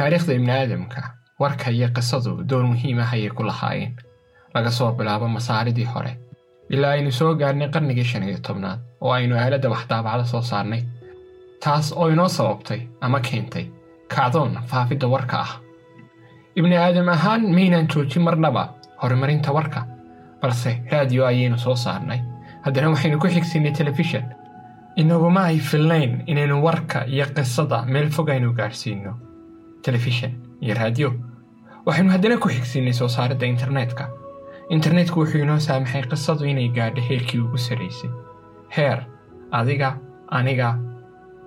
taariikhda ibni aadamka warka iyo qisadu door muhiim ah ayay ku lahaayeen laga soo bilaabo masaaridii hore ilaa aynu soo gaarnay qarnigii shan iyo tobnaad oo aynu aaladda waxdaabacda soo saarnay taas oo inoo sababtay ama keentay kacdoon faafidda warka ah ibni aadam ahaan maynaan joojin marnaba horumarinta warka balse raadiyo ayaynu soo saarnay haddana waxaynu ku xigsinnay telefishan inaguma ay filnayn inaynu warka iyo qisada meel fog aynu gaadhsiinno telefishan iyo raadiyo waxaynu haddana ku xigsinnay soo saaridda internetka. Internetku wuxuu inoo saamaxay qisadu inay gaadho heerkii ugu sarraysay heer adiga aniga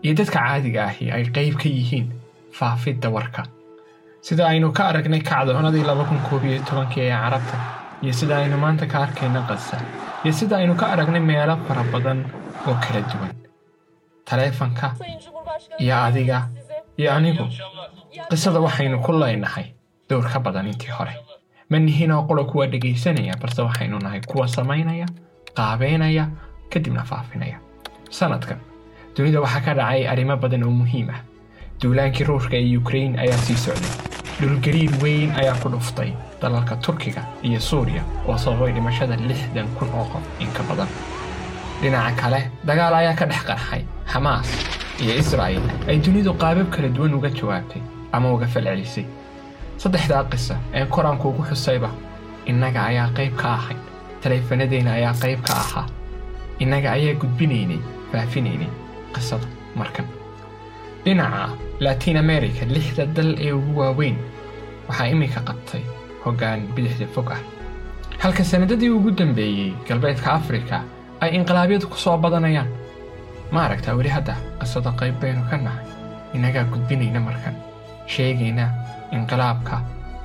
iyo dadka caadiga ahi ay qayb ka yihiin faafidda warka. Sida aynu ka aragnay kacdoonadii laba kun koob iyo tobankii ee carabta iyo sida aynu maanta ka arkayna qasa iyo sida aynu ka aragnay meelo fara badan oo kala duwan. Taleefanka iyo adiga iyo anigu qisada waxaynu ku leynahay dowr ka badan intii hore. Ma nihinoo qolo kuwa dhegaysanaya balse waxaynu nahay kuwa samaynaya qaabeynaya kadibna faafinaya. Sanadkan dunida waxaa ka dhacay arrimo badan oo muhiim ah. Duulaankii ruushka ee yukrain ayaa sii socday. Dhulgariir weyn ayaa ku dhuftay. Dalalka turkiga iyo suuriya oo sababay dhimashada lixdan kun oo qof in ka badan. Dhinaca kale dagaal ayaa ka dhex qarxay xamaas iyo israa'il ay dunidu qaabab kala duwan uga jawaabtay ama uga falcelisay saddexdaa qisa ee koraanku ugu xusayba innaga ayaa qayb ka ahayd taleefanadeenna ayaa qayb ka ahaa innaga ayaa gudbinaynay faafinaynay qisada markan dhinaca latiin america lixda dal ee ugu waaweyn waxaa iminka qabtay hoggaan bidixda fog ah halka sannadadii ugu dambeeyey galbeedka afrika ay inqilaabyadu ku soo badanayaan ma aragtaa weli hadda qisada qayb baynu ka nahay. Innagaa gudbinayna markan. Sheegayna inqilaabka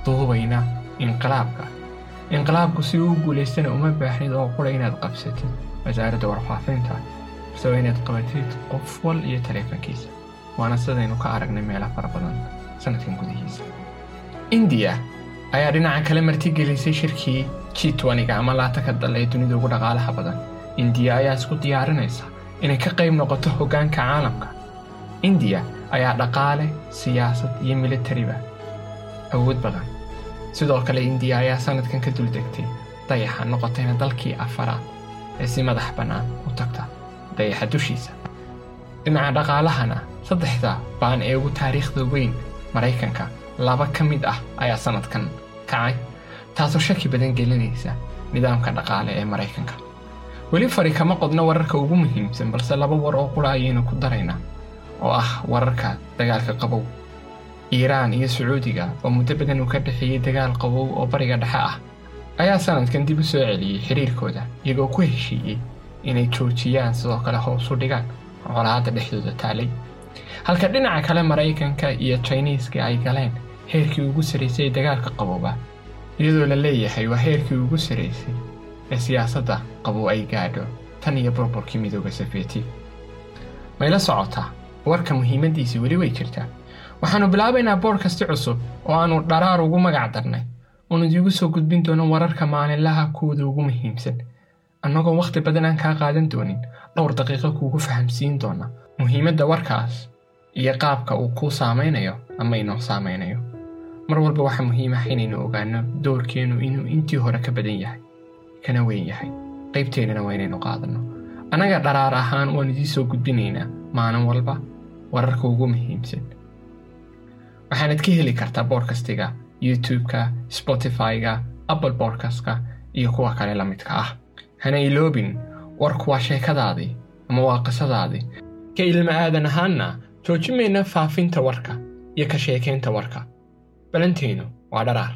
duubayna inqilaabka inqilaabku si uu guulaystana uma baahnid oo qura inaad qabsatid. Wasaaradda warfaafinta base waa inaad qabatid qof wal iyo taleefankiisa. Waana sidaynu ka aragnay meelo fara badan sanadkan gudihiisa. Indiya ayaa dhinaca kale martigelisay shirkii g toniga ama laatanka dal ee dunida ugu dhaqaalaha badan. Indiya ayaa isku diyaarinaysa inay ka qayb noqoto hoggaanka caalamka. Indiya ayaa dhaqaale siyaasad iyo militariba awood badan. Sidoo kale indiya ayaa sanadkan ka duldegtay dayaxa noqotayna dalkii afaraad ee si madax bannaan u tagta dayaxa dushiisa. Dhinaca dhaqaalahana saddexda baan ee ugu taariikhda weyn maraykanka laba ka mid ah ayaa sanadkan kacay taasoo shaki badan gelinaysa nidaamka dhaqaale ee maraykanka weli fari kama qodno wararka ugu muhiimsan balse laba war oo qura ayaynu ku daraynaa oo ah wararka dagaalka qabow iiraan iyo sacuudiga oo muddo badan uu ka dhexeeyey dagaal qabow oo bariga dhexe ah. Ayaa sanadkan dib u soo celiyey xiriirkooda iyagoo ku heshiiyey inay joojiyaan sidoo kale hoos u dhigaan colaadda dhexdooda taalay. Halka dhinaca kale maraykanka iyo jiniiska ay galeen heerkii ugu sarraysay dagaalka qabowba iyadoo la leeyahay waa heerkii ugu sarraysay ee siyaasadda qabow ay gaadho. Tan iyo burburkii midooda safeeti mayla socotaa warka muhiimaddiisii weli way jirtaa. Waxaannu bilaabaynaa boodhkasti cusub oo aannu dharaar ugu magac darnay. Oon idiigu soo gudbin doono wararka maalinlaha kuwooda ugu muhiimsan. Annagoo wakhti badan aan kaa qaadan doonin dhowr daqiiqo kuugu fahamsiin doona. Muhiimadda warkaas iyo qaabka uu kuu saamaynayo ama inoo saamaynayo mar walba waxaa muhiim ah inaynu ogaanno doorkeennu inuu intii hore ka badan yahay kana weyn yahay qaybteennana waa inaynu qaadanno annaga dharaar ahaan waan idiin soo gudbinaynaa maalin walba wararka ugu muhiimsan waxaanad ka heli kartaa boodkastiga youtube-ka spotify-ga apple boodkastka iyo kuwa kale la midka ah. Hana iloobin warku waa sheekadaadii ama waa qisadaadii ka ilma aadan ahaanna joojin mayna faafinta warka iyo ka sheekaynta warka. Balantaynu waa dharaar